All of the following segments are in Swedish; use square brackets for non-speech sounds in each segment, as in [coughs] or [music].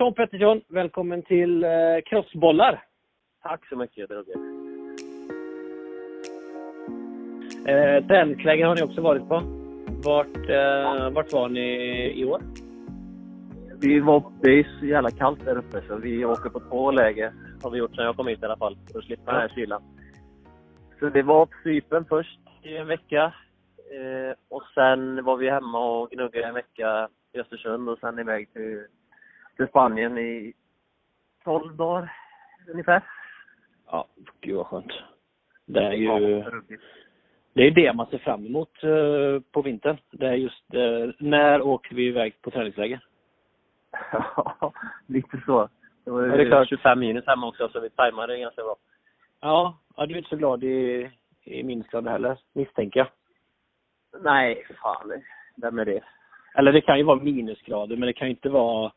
Tom Pettersson, välkommen till eh, Crossbollar. Tack så mycket, Roger. Eh, träningsläger har ni också varit på. Vart, eh, vart var ni i år? Vi var, det är så jävla kallt där uppe så vi åker på två läger. Har vi gjort sedan jag kom hit i alla fall. För att slippa den här kylan. Så det var på Cypern först i en vecka. Eh, och sen var vi hemma och gnuggade en vecka i Östersund och sen iväg till, till Spanien i 12 dagar ungefär. Ja, gud vad skönt. Det är ju det, är det man ser fram emot eh, på vintern. Det är just eh, när åker vi iväg på träningsläger? Ja, [laughs] lite så. Det var Ja, det är klart. 25 minus hemma också så vi tajmade det ganska bra. Ja, ja du är inte så glad i, i minusgrader heller, misstänker jag. Nej, fan. Vem är det? Eller det kan ju vara minusgrader, men det kan ju inte vara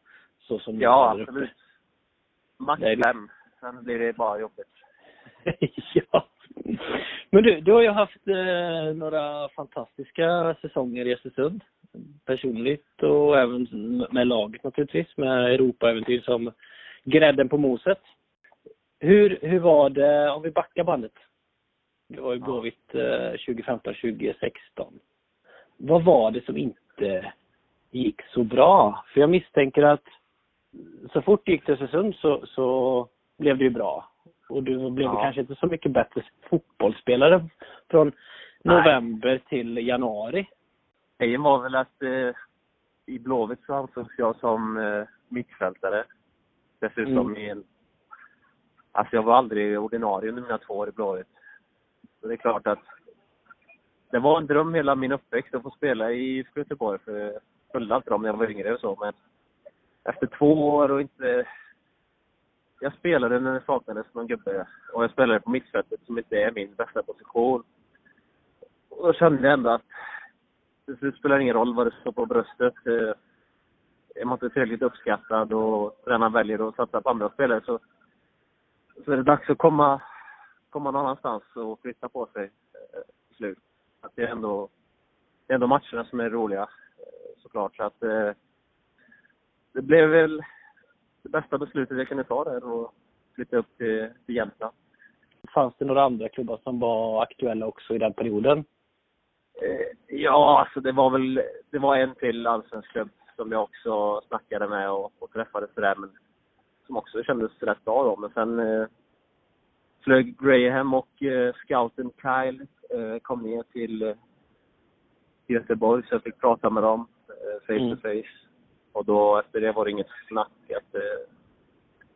så som Ja, där uppe. absolut. Max det. fem. Sen blir det bara jobbigt. [laughs] ja. Men du, du har ju haft eh, några fantastiska säsonger i Östersund. Personligt och även med laget naturligtvis, med Europaäventyr som grädden på moset. Hur, hur var det, om vi backar bandet? Det var ju Ja. Blåvitt eh, 2015-2016. Vad var det som inte gick så bra? För jag misstänker att så fort det gick till Östersund så, så blev det ju bra. Och du blev Ja. kanske inte så mycket bättre fotbollsspelare från Nej. november till januari. Grejen var väl att eh, i Blåvitt så ansågs jag som eh, mittfältare. Dessutom Mm. i en... Alltså jag var aldrig ordinarie under mina två år i Blåvitt. Så det är klart att det var en dröm hela min uppväxt att få spela i Göteborg. För jag följde alltid dem när jag var yngre och så. Men efter två år och inte... Jag spelade när det saknades någon gubbe. Och jag spelade på mittfältet som inte är min bästa position. Och då kände jag ändå att till slut spelar det ingen roll vad det står på bröstet. Eh, är man inte tillräckligt uppskattad och tränaren väljer att satsa på andra spelare så, så är det dags att komma, komma någon annanstans och flytta på sig eh, till slut. Att det är ändå, det är ändå matcherna som är roliga eh, såklart. Så att, eh, det blev väl det bästa beslutet jag kunde ta där och flytta upp till, till Jämtland. Fanns det några andra klubbar som var aktuella också i den perioden? Eh, Ja, alltså det var väl det var en till allsvensk klubb som jag också snackade med och, och träffade sådär, men som också kändes rätt bra då. Men sen eh, flög Graham och eh, scouten Kyle eh, kom ner till eh, Göteborg så jag fick prata med dem eh, face Mm. to face. Och då efter det var det inget snack. Att, eh,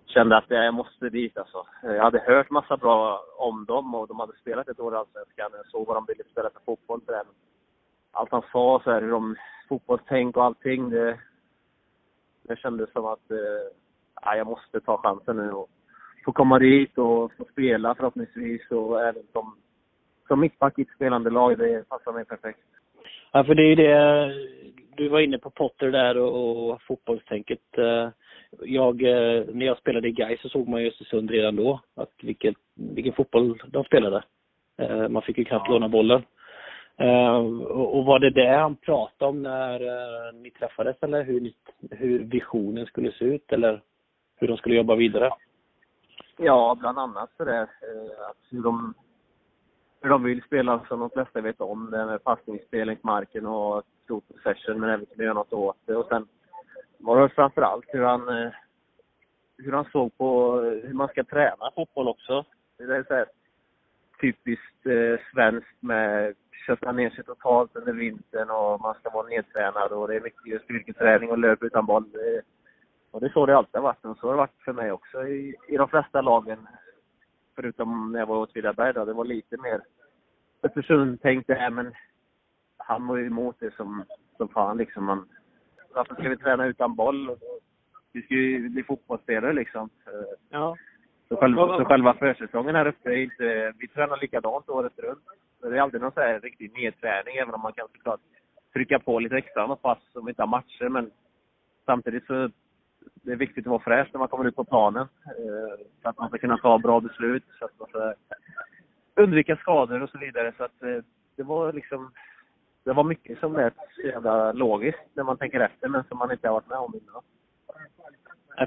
kände att jag måste dit alltså. Jag hade hört massa bra om dem och de hade spelat ett år i Allsvenskan. Jag såg vad de ville spela för fotboll. för den. Allt han sa, så här, hur de, fotbollstänk och allting. Det, det kändes som att eh, jag måste ta chansen nu och få komma dit och få spela förhoppningsvis. Och även som, som mittback i ett spelande lag. Det passar mig perfekt. Ja, för det är ju det, du var inne på Potter där och, och fotbollstänket. Eh, Jag, eh, när jag spelade i Gais så såg man ju Östersund redan då, att vilket, vilken fotboll de spelade. Eh, Man fick ju knappt låna bollen. Och var det det han pratade om när ni träffades eller hur, hur visionen skulle se ut eller hur de skulle jobba vidare? Ja, bland annat så där, eh, att hur de, hur de vill spela som de flesta vet om. Det med passningsspel längs marken och stor possession men även kunna göra något åt det. Och sen var det framförallt hur han, eh, hur han såg på eh, hur man ska träna fotboll också. Det är så här typiskt eh, svenskt med kötta ner sig totalt under vintern och man ska vara nedtränad och det är mycket styrketräning och löp utan boll. Och det är så det alltid har varit och så har det varit för mig också i, i de flesta lagen. Förutom när jag var i Åtvidaberg då. Det var lite mer Östersund tänkte här men han var ju emot det som, som fan liksom. Man, varför ska vi träna utan boll? Vi ska ju bli fotbollsspelare liksom. Eh, Ja. Så själva, så själva försäsongen här uppe är inte... Vi tränar likadant året runt. Så det är aldrig någon så här riktig nedträning, även om man kan såklart trycka på lite extra något pass om vi inte har matcher. Men samtidigt så det är viktigt att vara fräsch när man kommer ut på planen. Eh, så att man ska kunna ta bra beslut, så att man ska undvika skador och så vidare. Så att eh, det var liksom... Det var mycket som lät så jävla logiskt när man tänker efter, men som man inte har varit med om innan.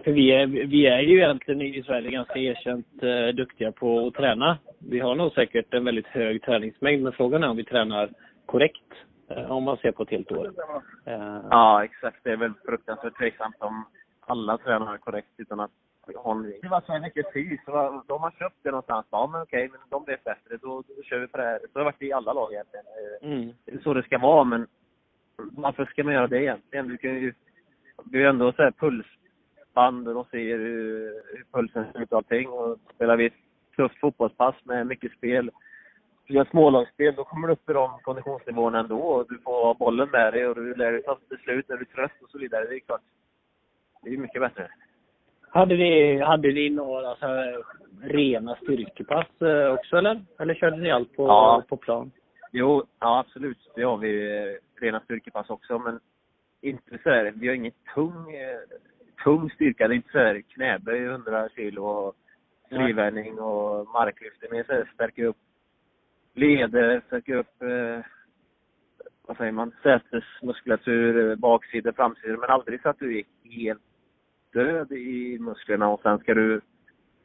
för vi, är, vi är ju egentligen i Sverige ganska erkänt eh, duktiga på att träna. Vi har nog säkert en väldigt hög träningsmängd, men frågan är om vi tränar korrekt. Eh, om man ser på ett helt år. Eh. Ja, exakt. Det är väl fruktansvärt tveksamt om alla tränar korrekt utan att en Det var så mycket fys. De har köpt det någonstans. Ja, men okej, men de vet bättre. Då, då kör vi på det här. Så har det varit i alla lag egentligen. Mm. Det är så det ska vara, men varför ska man göra det egentligen? Du kan ju... Det är ju ändå så här pulsband och de ser hur, hur pulsen ser ut och allting. Och spelar vi ett tufft fotbollspass med mycket spel gör smålagsspel, då kommer du upp i de konditionsnivåerna ändå. Och du får ha bollen med dig och du lär dig ta beslut när du är trött och så vidare. Det är klart. Det är mycket bättre. Hade ni, hade ni några så här rena styrkepass eh, också eller? Eller körde ni allt på, ja. på plan? Jo, ja absolut. Det har vi eh, rena styrkepass också. Men inte så här, vi har ingen tung, eh, tung styrka. Det är inte så här knäböj 100 kilo och frivärning och marklyft. Det är så här, stärka upp leder, söker upp, eh, vad säger man, sätesmuskulatur, baksidor, framsidor. Men aldrig så att du är helt död i musklerna och sen ska du,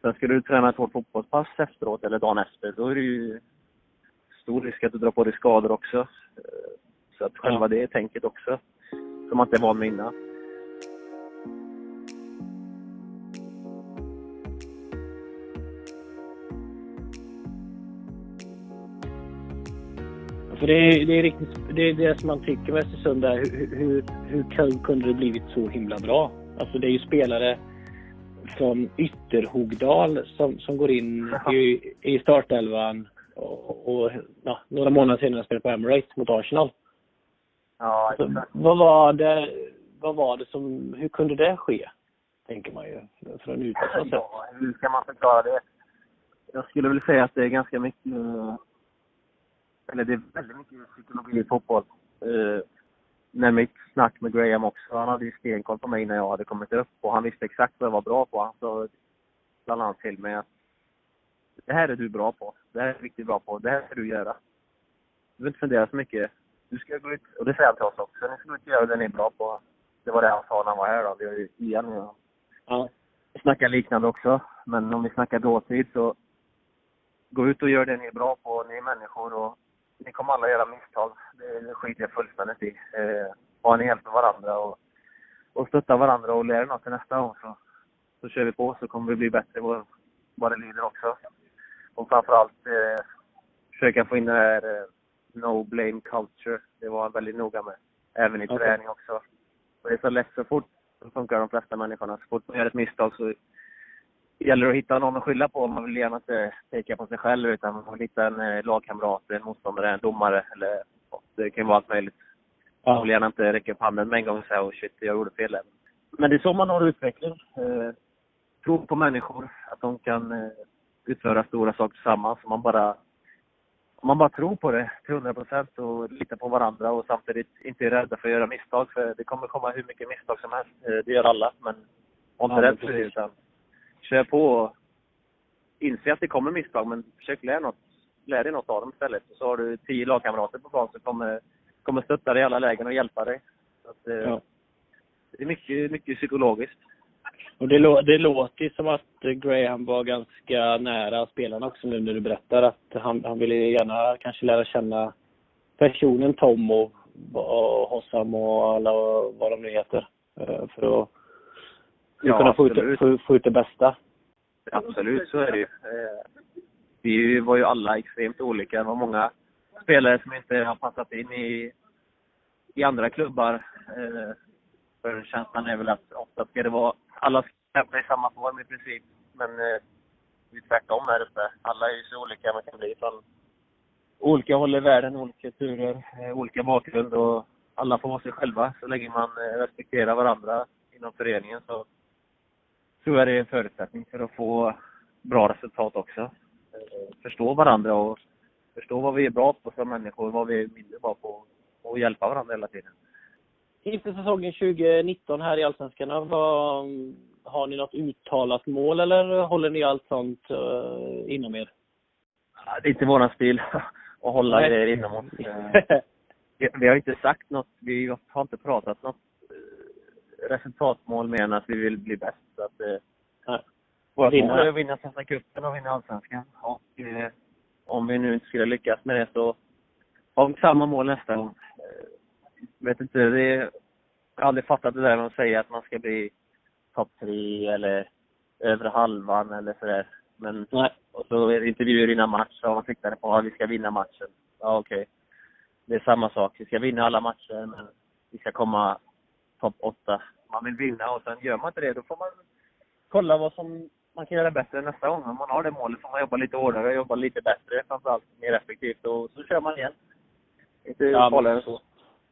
sen ska du träna ett hårt fotbollspass efteråt eller dagen efter. Då är det ju stor risk att du drar på dig skador också. Eh, så att själva det tänket också, som man inte är van med innan. För det är, det är riktigt, det är det som man tycker med Östersund där. Hur, hur, hur kunde det blivit så himla bra? Alltså det är ju spelare från Ytterhogdal som, som går in i, i startelvan och, och ja, några månader senare spelar på Emirates mot Arsenal. Ja, alltså, vad var det, vad var det som, hur kunde det ske? Tänker man ju, från utanför ja, Hur ska man förklara det? Jag skulle väl säga att det är ganska mycket eller det är väldigt mycket psykologi i fotboll. När mitt snack med Graham också, han hade ju stenkoll på mig när jag hade kommit upp och han visste exakt vad jag var bra på. Han sa bland annat till mig att det här är du bra på. Det här är du riktigt bra på. Det här ska du göra. Du behöver inte fundera så mycket. Du ska gå ut, och det säger han till oss också, ni ska gå ut och göra det ni är bra på. Det var det han sa när han var här då. Vi har ju Ian och ja. snackar liknande också. Men om vi snackar dåtid så gå ut och gör det ni är bra på. Ni är människor och ni kommer alla göra misstag. Det skiter jag fullständigt i. Eh, bara ni hjälper varandra och, och stöttar varandra och lär något till nästa gång så, så kör vi på så kommer vi bli bättre vad, vad det lider också. Och framförallt eh, försöka få in den här eh, no blame culture. Det var han väldigt noga med. Även i okay. träning också. Och det är så lätt så fort så funkar de flesta människorna. Så fort man gör ett misstag så gäller att hitta någon att skylla på. Man vill gärna inte peka på sig själv utan man vill hitta en eh, lagkamrat, en motståndare, en domare eller det kan vara allt möjligt. Ja. Man vill gärna inte räcka upp handen med en gång och säga oh shit, jag gjorde fel. Men det är så man når utveckling. Eh, tro på människor, att de kan eh, utföra stora saker tillsammans. Man bara, man bara tror på det till 100 procent och litar på varandra och samtidigt inte är rädda för att göra misstag. För det kommer komma hur mycket misstag som helst. Eh, det gör alla. Men var inte ja, rädd för det utan kör på och inse att det kommer misstag, men försök lära, något, lära dig något av dem istället. Så har du tio lagkamrater på plan som kommer, kommer stötta dig i alla lägen och hjälpa dig. Att, eh, ja. Det är mycket, mycket psykologiskt. Och det, lå det låter ju som att Graham var ganska nära spelarna också nu när du berättar att han, han ville gärna kanske lära känna personen Tom och, och Hossam och alla vad de nu heter. Eh, för att ja, kunna få ut, få, få ut det bästa. Absolut, så är det ju. Eh, vi var ju alla extremt olika. Det var många spelare som inte har passat in i, i andra klubbar. Eh, för känslan är väl att ofta ska det vara, alla ska tävla i samma form i princip. Men eh, det är tvärtom här uppe. Alla är ju så olika man kan bli från olika håll i världen, olika kulturer, olika bakgrund och alla får vara sig själva så länge man respekterar varandra inom föreningen så tror jag det är en förutsättning för att få bra resultat också. Eh, förstå varandra och förstå vad vi är bra på som människor, vad vi är mindre bra på och hjälpa varandra hela tiden. Inför säsongen 2019 här i Allsvenskan, har ni något uttalat mål eller håller ni allt sånt uh, inom er? det är inte våran stil [laughs] att hålla Nej. det inom oss. [laughs] vi, vi har inte sagt något, vi har inte pratat något resultatmål mer än att vi vill bli bäst. Så att, eh, vårt Vinna. mål är att vinna Svenska cupen och vinna Allsvenskan. Och eh, om vi nu inte skulle lyckas med det så har vi samma mål nästa gång. Eh, vet inte, det är, jag har aldrig fattat det där med att säga att man ska bli topp tre eller övre halvan eller sådär. Men Nej. och så är det intervjuer innan match och man siktade på att vi ska vinna matchen. Ja, okej. Det är samma sak. Vi ska vinna alla matcher, men vi ska komma topp åtta. Man vill vinna och sen gör man inte det, då får man kolla vad som man kan göra bättre nästa gång. Om man har det målet får man jobba lite hårdare, jobba lite bättre, framförallt mer effektivt och så kör man igen. Inte Ja, farligare än så.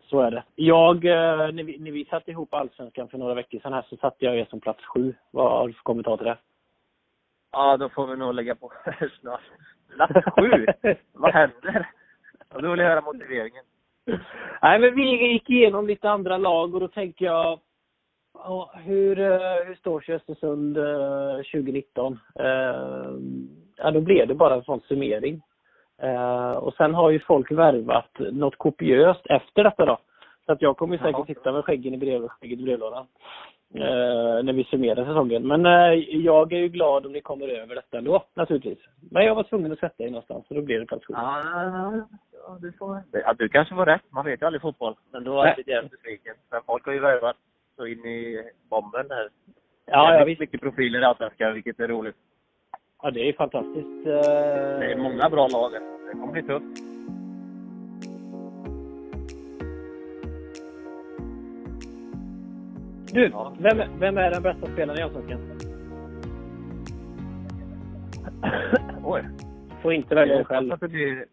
Så är det. Jag, eh, när vi, när vi satte ihop Allsvenskan för några veckor sedan här så satte jag er som plats sju. Vad har du för kommentar till det? Ja, då får vi nog lägga på [laughs] snart. Plats sju? vad händer? Ja, då vill jag höra motiveringen. Nej, men vi gick igenom lite andra lag och då tänker jag, ja, hur, eh, hur står sig Östersund eh, 2019? Eh, Ja, då blev det bara en sån summering. Eh, Och sen har ju folk värvat något kopiöst efter detta då. Så att jag kommer ju säkert sitta med skäggen i, brev, skägget i brevlådan. Eh, när vi summerar säsongen. Men eh, jag är ju glad om ni kommer över detta ändå, naturligtvis. Men jag var tvungen att sätta er någonstans, så då blev det plats sju. Ja, ja, du får... Ja, du kanske var rätt. Man vet ju aldrig fotboll. Men då Nej. lite jävligt besviken. Men folk har ju värvat så in i bomben där. Ja, ja, Jävligt visst. mycket profiler i Allsvenskan, vilket är roligt. Ja, det är fantastiskt. Det är många bra lag. Det kommer bli tufft. Du, Ja. vem, vem är den bästa spelaren i Allsvenskan? Oj. Får inte välja Jag själv. blir...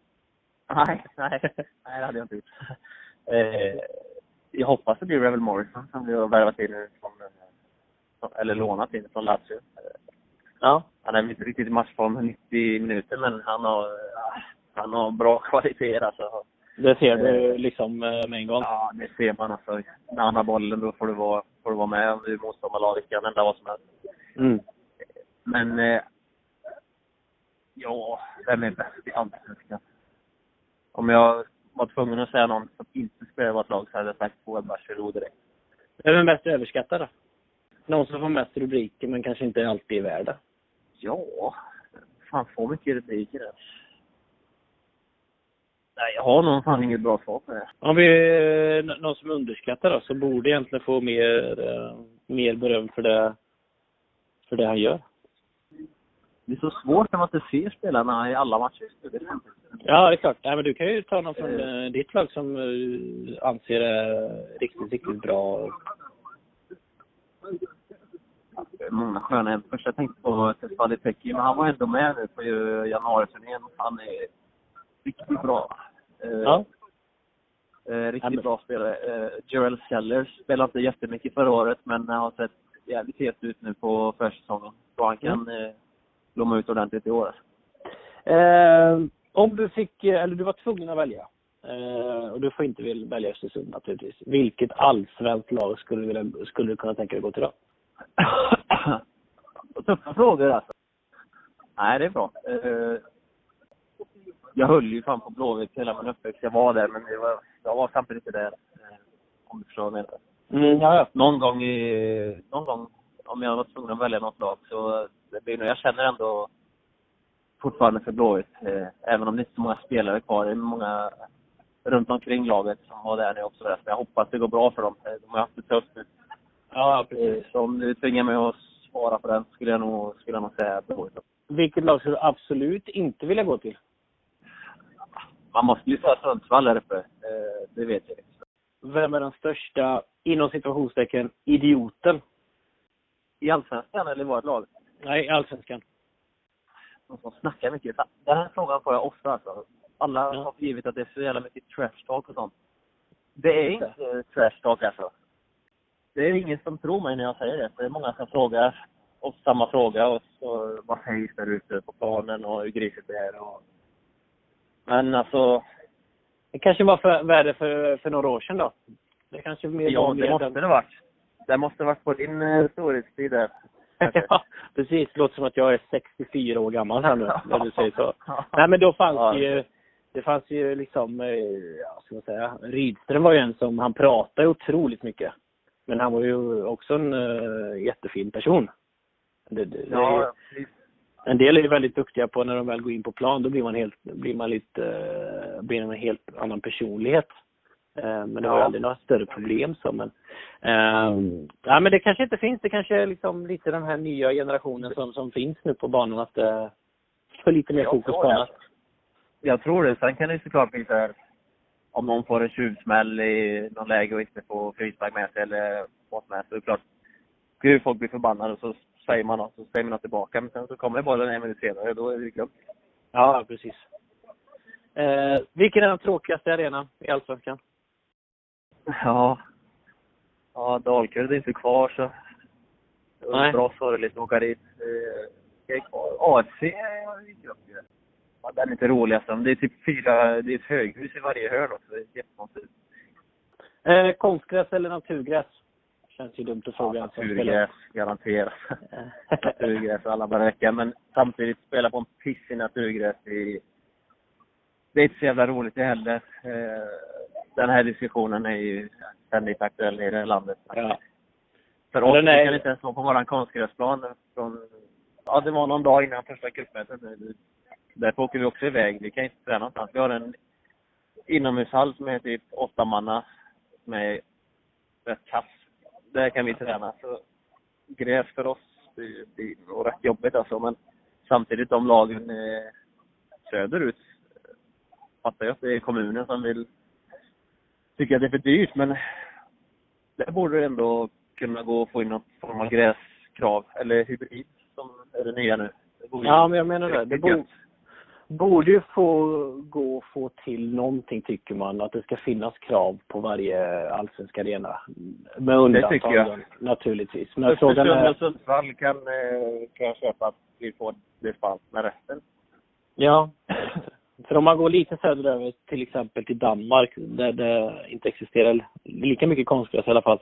Nej, nej. [laughs] Nej, det hade jag inte gjort. [laughs] Eh, jag hoppas det blir Revel Morrison som har värvat in från, eh, eller lånat in från Lazio. Ja. Han är inte riktigt i matchform 90 minuter, men han har, han har bra kvaliteter alltså. Det ser du liksom eh, med en gång. Ja, det ser man alltså. När han har bollen, då får du vara, får du vara med om du är motståndarlaget. kan hända vad som helst. Mm. Men, eh, ja, vem är bäst i Allsvenskan? Om jag var tvungen att säga någon som inte spelar i vårt lag så hade jag sagt Boel Bachirou direkt. Vem är mest överskattad då? Någon som får mest rubriker men kanske inte alltid är värda. Ja, fan får mycket rubriker där. Nej, jag har nog fan inget bra svar på det. Om vi, eh, någon som underskattar då, så borde egentligen få mer, eh, mer beröm för det, för det han gör. Det är så svårt när man inte ser spelarna i alla matcher. Är. Ja, det är klart. Nej, men du kan ju ta någon från eh, ditt lag som eh, anser det riktigt, riktigt bra. Det är många sköna. Först jag tänkte på Tesfali Pekki, men han var ändå med nu på januariturnén. Han är riktigt bra. Eh, Ja. Eh, Ja, riktigt men- bra spelare. Eh, Jarell Sellers spelade inte jättemycket förra året, men har sett jävligt het ut nu på försäsongen. Så han kan eh, blomma ut ordentligt i år. Eh, om du fick, eller du var tvungen att välja, eh, och du får inte väl välja Östersund naturligtvis. Vilket allsvenskt lag skulle du, vilja, skulle du kunna tänka dig att gå till då? [coughs] Tuffa frågor alltså. Nej, det är bra. Eh, jag höll ju fan på Blåvitt hela min uppväxt. Jag var där, men det var, jag var samtidigt inte där. Eh, om du förstår vad jag menar. Mm, ja, ja. Någon gång, i, någon gång om jag var tvungen att välja något lag så nog, jag känner ändå fortfarande för Blåvitt. Eh, även om det inte är så många spelare kvar. Det är många runt omkring laget som var där jag också. Så jag hoppas det går bra för dem. Eh, De har haft det tufft nu. Ja, Eh, precis. Så om du tvingar mig att svara på den skulle jag nog, skulle jag nog säga Blåvitt. Vilket lag skulle du absolut inte vilja gå till? Man måste ju säga Sundsvall här uppe. Eh, Det vet jag. Vem är den största, inom situationstecken, idioten? I Allsvenskan eller i vårt lag? Nej, allsvenskan. De som snackar mycket. Den här frågan får jag ofta alltså. Alla Ja. har för givet att det är så jävla mycket trash talk och sånt. Det är inte trash talk alltså. Det är ingen som tror mig när jag säger det. För det är många som frågar och samma fråga och så vad sägs där ute på planen och hur grisigt det är och... Men alltså, Det kanske var för, värre för, för några år sedan då? Det kanske mer ja var det måste den- det varit. Det måste varit på din eh, storhetstid där. [laughs] ja, precis. Det låter som att jag är 64 år gammal här nu, [laughs] när du säger så. Nej, men då fanns Ja. det ju, det fanns ju liksom, eh, ja, ska man säga, Rydström var ju en som, han pratade otroligt mycket. Men han var ju också en uh, jättefin person. Det, det, Ja, en del är ju väldigt duktiga på när de väl går in på plan, då blir man helt, blir man lite, uh, blir en helt annan personlighet. Uh, men det var Ja. aldrig några större problem så men, uh, ja men det kanske inte finns, det kanske är liksom lite den här nya generationen som, som finns nu på banan att uh, få lite mer Jag fokus på det. annat. Jag tror det. Sen kan det såklart bli så här, om någon får en tjuvsmäll i någon läge och inte får frispark med sig eller vad som helst. Så är det klart, skulle folk bli förbannade och så säger man något, så säger man något tillbaka. Men sen så kommer bollen en minut senare, då är det glömt. Ja, precis. Eh, vilken är den tråkigaste arenan i Allsvenskan? Ja. Ja, Dalkurd är inte kvar så Nej. bra sorgligt att åka dit. Jag är ju grupp ju. Ja, den är inte roligast. Det är typ fyra, det är ett höghus i varje hörn också. Det är jättekonstigt. Eh, konstgräs eller naturgräs? Känns ju dumt att fråga. Ja, en naturgräs, garanterat. [laughs] [laughs] Naturgräs alla bara räcker. Men samtidigt spela på en pissig naturgräs i... Det är inte så jävla roligt det heller. Eh, Den här diskussionen är ju ständigt aktuell i det här landet. ja. För oss är- vi kan inte ens vara på våran konstgräsplan från... Ja, det var någon dag innan första cupmötet. Därför åker vi också iväg. Vi kan inte träna någonstans. Vi har en inomhushall som är typ åtta manna är rätt kass. Där kan vi träna. Så gräs för oss det blir nog rätt jobbigt alltså. Men samtidigt de lagen eh, söderut fattar jag att det är kommunen som vill tycker att det är för dyrt. Men där borde det ändå kunna gå att få in någon form av gräskrav. Eller hybrid som är det nya nu. Det borde ja, men jag menar det. Det borde, borde ju få gå att få till någonting, tycker man. Att det ska finnas krav på varje allsvensk arena. Med undantag, tycker jag. naturligtvis. Men frågan Östersund är... och Sundsvall kan, eh, kan jag köpa att vi får dispens med resten. Ja. [clears throat] För om man går lite söderöver, till exempel till Danmark, där det inte existerar lika mycket konstgräs i alla fall.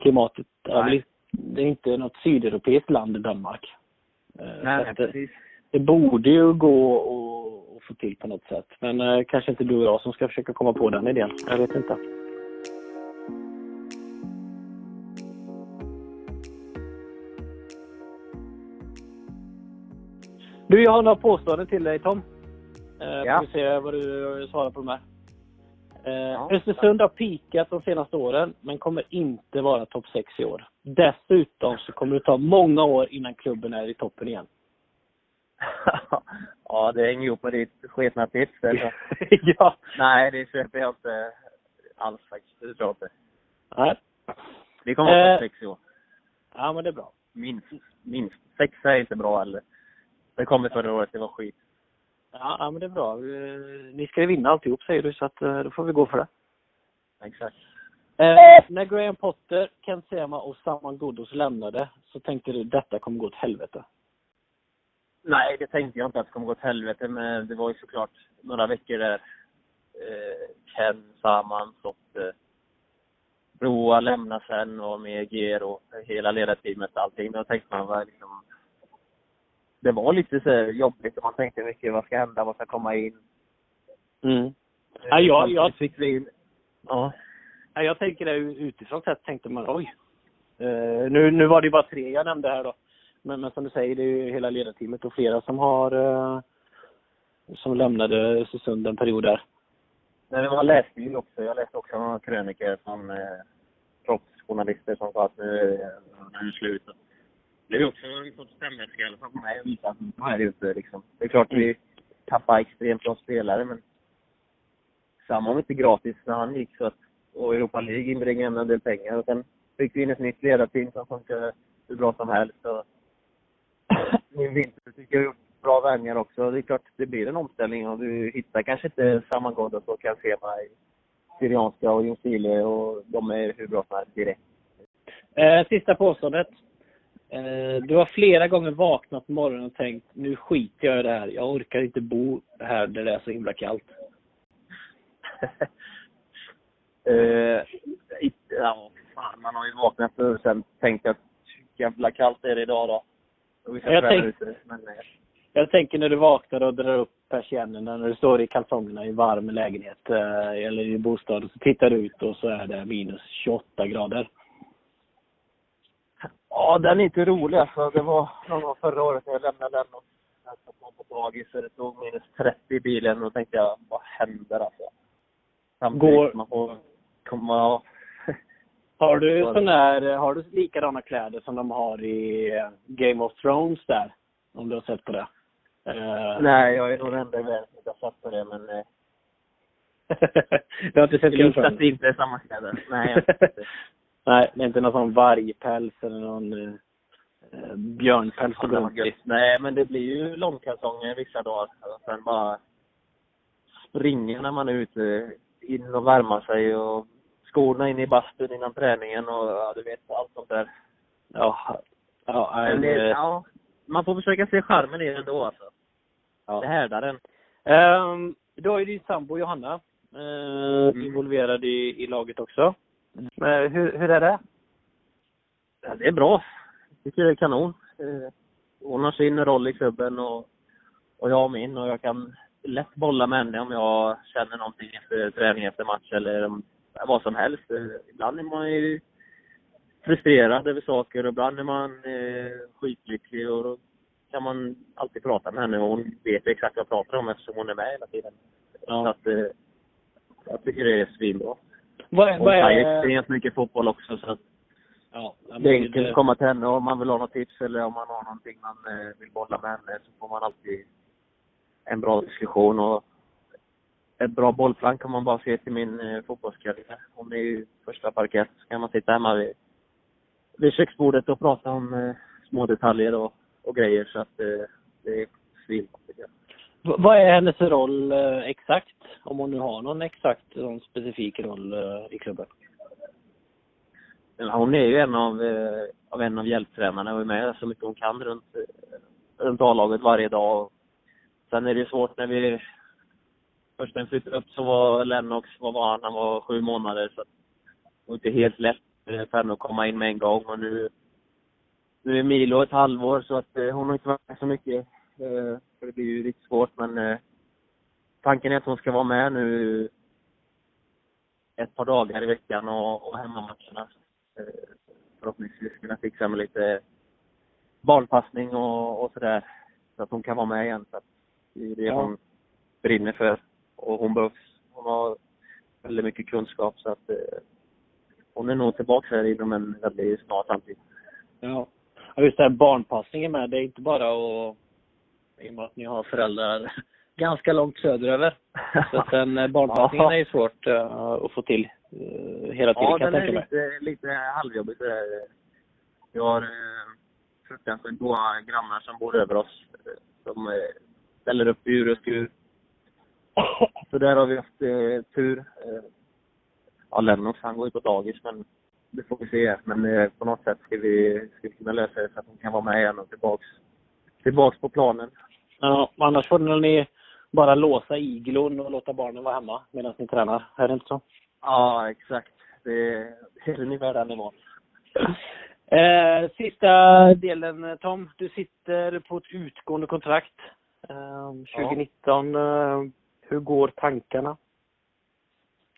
Klimatet är väl det är inte något sydeuropeiskt land i Danmark. Eh, Nej, det, det borde ju gå att få till på något sätt. Men eh, kanske inte du och jag som ska försöka komma på den idén. Jag vet inte. Du, jag har några påståenden till dig Tom. Eh, Ja. Får vi se vad du svarar på de här. Eh, Ja. Östersund har pikat de senaste åren, men kommer inte vara topp 6 i år. Dessutom så kommer det ta många år innan klubben är i toppen igen. [laughs] ja, det hänger ihop med ditt sketna tips. [laughs] Ja. Nej, det köper jag inte alls faktiskt. Det tror jag inte. Nej. Vi kommer att Eh. sex i år. Ja, men det är bra. Minst. Minst. Sex är inte bra heller. Det kommer förra året, det var skit. Ja, men det är bra. Ni ska ju vinna alltihop säger du, så att, eh, då får vi gå för det. Exakt. Eh, när Graham Potter, Ken Sema och Saman Ghoddos lämnade så tänkte du detta kommer gå åt helvete. Nej, det tänkte jag inte att det kommer gå åt helvete, men det var ju såklart några veckor där eh, Ken, Saman, Sotte, Broa lämnade sen och med Ger och hela ledarteamet och allting. Då tänkte man var liksom... Det var lite så här jobbigt och man tänkte mycket, vad ska hända, vad ska komma in? Mm. Ja, jag, jag, fick vi in... Ja. ja, jag tänker det utifrån sett tänkte man oj. Eh, nu, nu var det bara tre jag nämnde här då. Men, men som du säger, det är ju hela ledarteamet och flera som har eh, som lämnade Östersund en period där. Nej, men man läste ju också, jag läste också några krönikor från eh, proffsjournalister som sa att nu är det slut. Det är också en sorts stämningska i alla fall på mig att visa att nu är det ju inte liksom. Det är klart vi tappar extremt bra spelare men samma var inte gratis när han gick så att, och Europa League inbringade ändå en del pengar och sen fick vi in ett nytt ledarteam som funkar hur bra som helst och [coughs] min vinter tycker jag har gjort bra värvningar också. Det är klart det blir en omställning och du hittar kanske inte samma Ghoddos och kan se mig Syrianska och Ljungskile och de är hur bra som helst direkt. Eh, sista påståendet. Eh, du har flera gånger vaknat på morgonen och tänkt nu skiter jag i det här. Jag orkar inte bo här där det är så himla kallt. [laughs] Inte- ja, fan, man har ju vaknat och sen tänkt att jävla kallt är det idag då. Jag tänk- ute. Men eh, Jag tänker när du vaknar och drar upp persiennerna när du står i kalsongerna i varm lägenhet eller i bostad och så tittar du ut och så är det minus 28 grader. Ja, den är inte rolig alltså. Det var någon gång förra året när jag lämnade den och någon på dagis så det tog minus 30 i bilen och tänkte jag, vad händer alltså? Samtidigt Går- man får komma... [laughs] Har du sån där, har du likadana kläder som de har i eh, Game of Thrones där? Om du har sett på det? Eh, Nej, jag är nog den enda i världen som inte har satt på det, men eh, [laughs] du har inte sett Game of Thrones? inte samma kläder. Nej, jag vet inte. [laughs] Nej, det är inte någon sån vargpäls eller någon eh, eh, björnpäls runt i. Nej, men det blir ju långkalsonger vissa dagar. Och sen bara springa när man är ute, in och värma sig och skorna in i bastun innan träningen och ja, du vet, allt sånt där. Ja, ja, det, det, ja, man får försöka se charmen i det ändå alltså. ja. Det härdar den. Ehm, du har ju din sambo Johanna eh, Mm. involverad i, i laget också. Men hur, hur är det? Ja, det är bra. Jag tycker det är kanon. Eh, Hon har sin roll i klubben och, och jag har min och jag kan lätt bolla med henne om jag känner någonting efter träning, efter match eller vad som helst. Eh, Ibland är man ju frustrerad över saker och ibland är man eh, skitlycklig och då kan man alltid prata med henne och hon vet exakt vad jag pratar om eftersom hon är med hela tiden. Så Ja. att, eh, jag tycker det är svinbra. Vad, vad är... extremt mycket fotboll också så att Ja, det är enkelt att komma till henne om man vill ha något tips eller om man har någonting man eh, vill bolla med henne så får man alltid en bra diskussion och ett bra bollplank kan man bara se till min eh, fotbollskarriär. Hon är ju första parkett så kan man sitta hemma vid, vid köksbordet och prata om eh, små detaljer och, och grejer så att det är svinbra tycker jag. Vad är hennes roll eh, exakt? Om hon nu har någon exakt, någon specifik roll eh, i klubben? Hon är ju en av, eh, av en av hjälptränarna och är med så mycket hon kan runt, runt A-laget varje dag. Sen är det ju svårt när vi först när vi flyttade upp så var Lennox, vad var han? Han var sju månader så att det var inte helt lätt för henne att komma in med en gång och nu, nu är Milo ett halvår så att hon har inte varit med så mycket. För det blir ju riktigt svårt men eh, tanken är att hon ska vara med nu ett par dagar i veckan och, och hemmamatcherna. Eh, förhoppningsvis kunna fixa med lite barnpassning och, och sådär. Så att hon kan vara med igen. Så att det är det Ja. hon brinner för. Och hon behövs. Hon har väldigt mycket kunskap så att eh, hon är nog tillbaka här inom en väldigt snar framtid. Ja. ja just det här barnpassningen med. Det är inte bara att, i och med att ni har föräldrar [laughs] ganska långt söderöver. Så att den eh, barnpassningen Ja. är ju svårt eh, att få till eh, hela tiden Ja, kan jag den är tänka mig. lite, lite halvjobbig sådär. Vi har eh, fruktansvärt goda grannar som bor över oss. Som eh, ställer upp ur och skur. Så där har vi haft tur. Ja, Lennox han går ju på dagis men det får vi se. Men på något sätt ska vi, ska vi kunna lösa det så att hon kan vara med igen och tillbaks, tillbaks på planen. Ja, annars får ni bara låsa iglon och låta barnen vara hemma medan ni tränar. Är det inte så? Ja, exakt. Det, är ungefär den nivån. Eh, sista delen Tom. Du sitter på ett utgående kontrakt. Eh, 2019. Eh, hur går tankarna?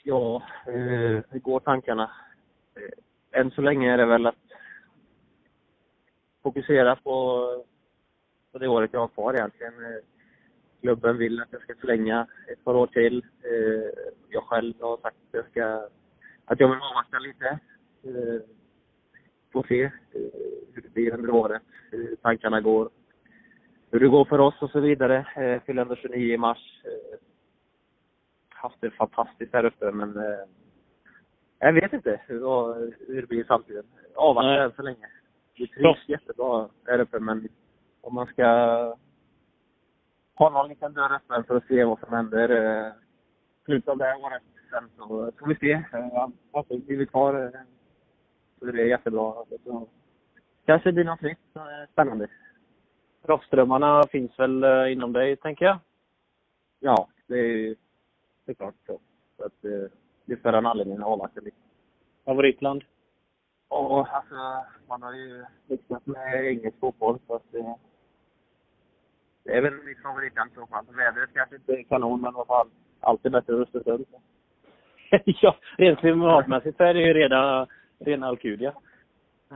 Ja, eh, hur går tankarna? Eh, än så länge är det väl att fokusera på, på det året jag har kvar egentligen. Eh, klubben vill att jag ska förlänga ett par år till. Eh, jag själv har sagt att jag ska, att jag vill avvakta lite. Eh, får se hur det blir under året, hur tankarna går. Hur det går för oss och så vidare. Fyller ändå 29 i mars. Haft det fantastiskt här uppe men jag vet inte hur, det blir i framtiden. Avvakta än så länge. Vi trivs jättebra här uppe men om man ska ha någon liten dörr öppen för att se vad som händer eh, slutet av det här året sen så får vi se. Alltså, blir vi kvar eh, så är det jättebra. Så, kanske det blir något nytt spännande. Proffsdrömmarna finns väl inom dig, tänker jag? Ja, det är det är klart så. så att, det är för en anledning att avvakta lite. Favoritland? Ja, alltså man har ju lyckats med engelsk fotboll så att det är väl mitt favoritland i så fall. Vädret kanske inte är kanon men i alla fall alltid bättre än Östersund. [laughs] ja, rent klimatmässigt så är det ju redan, rena Alcudia.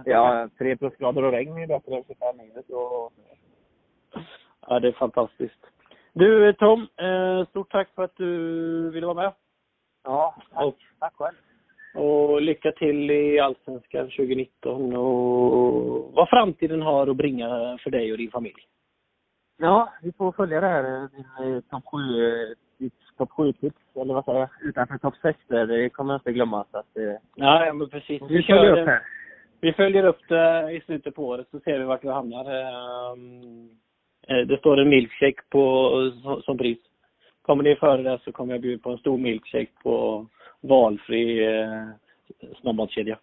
Ja, tre plusgrader och regn är bättre än 25 minus. Och... Ja, det är fantastiskt. Du Tom, eh, stort tack för att du ville vara med. Ja, tack, Och, tack själv. och lycka till i Allsvenskan 2019 och vad framtiden har att bringa för dig och din familj. Ja, vi får följa det här. Din eh, topp 7, ditt topp 7-tips, eller vad säger jag, utanför topp 6 där. Det kommer jag inte glömma. Så att, eh, Ja, ja men precis. vi följer upp det, här. vi följer upp det i slutet på året så ser vi vart vi hamnar. Ehm, eh, Det står en milkshake på, som- pris. Kommer ni före det så kommer jag bjuda på en stor milkshake på valfri eh, snabbmatskedja.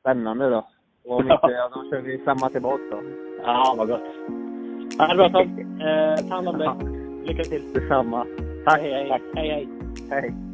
Spännande då. Och om [laughs] inte, ja, då kör vi samma tillbaka då. Ja, vad gott. Ja, det bra Tom. Eh, ta hand om dig. Lycka till. Detsamma. Tack. Hej, hej. Tack. hej, hej. Hej.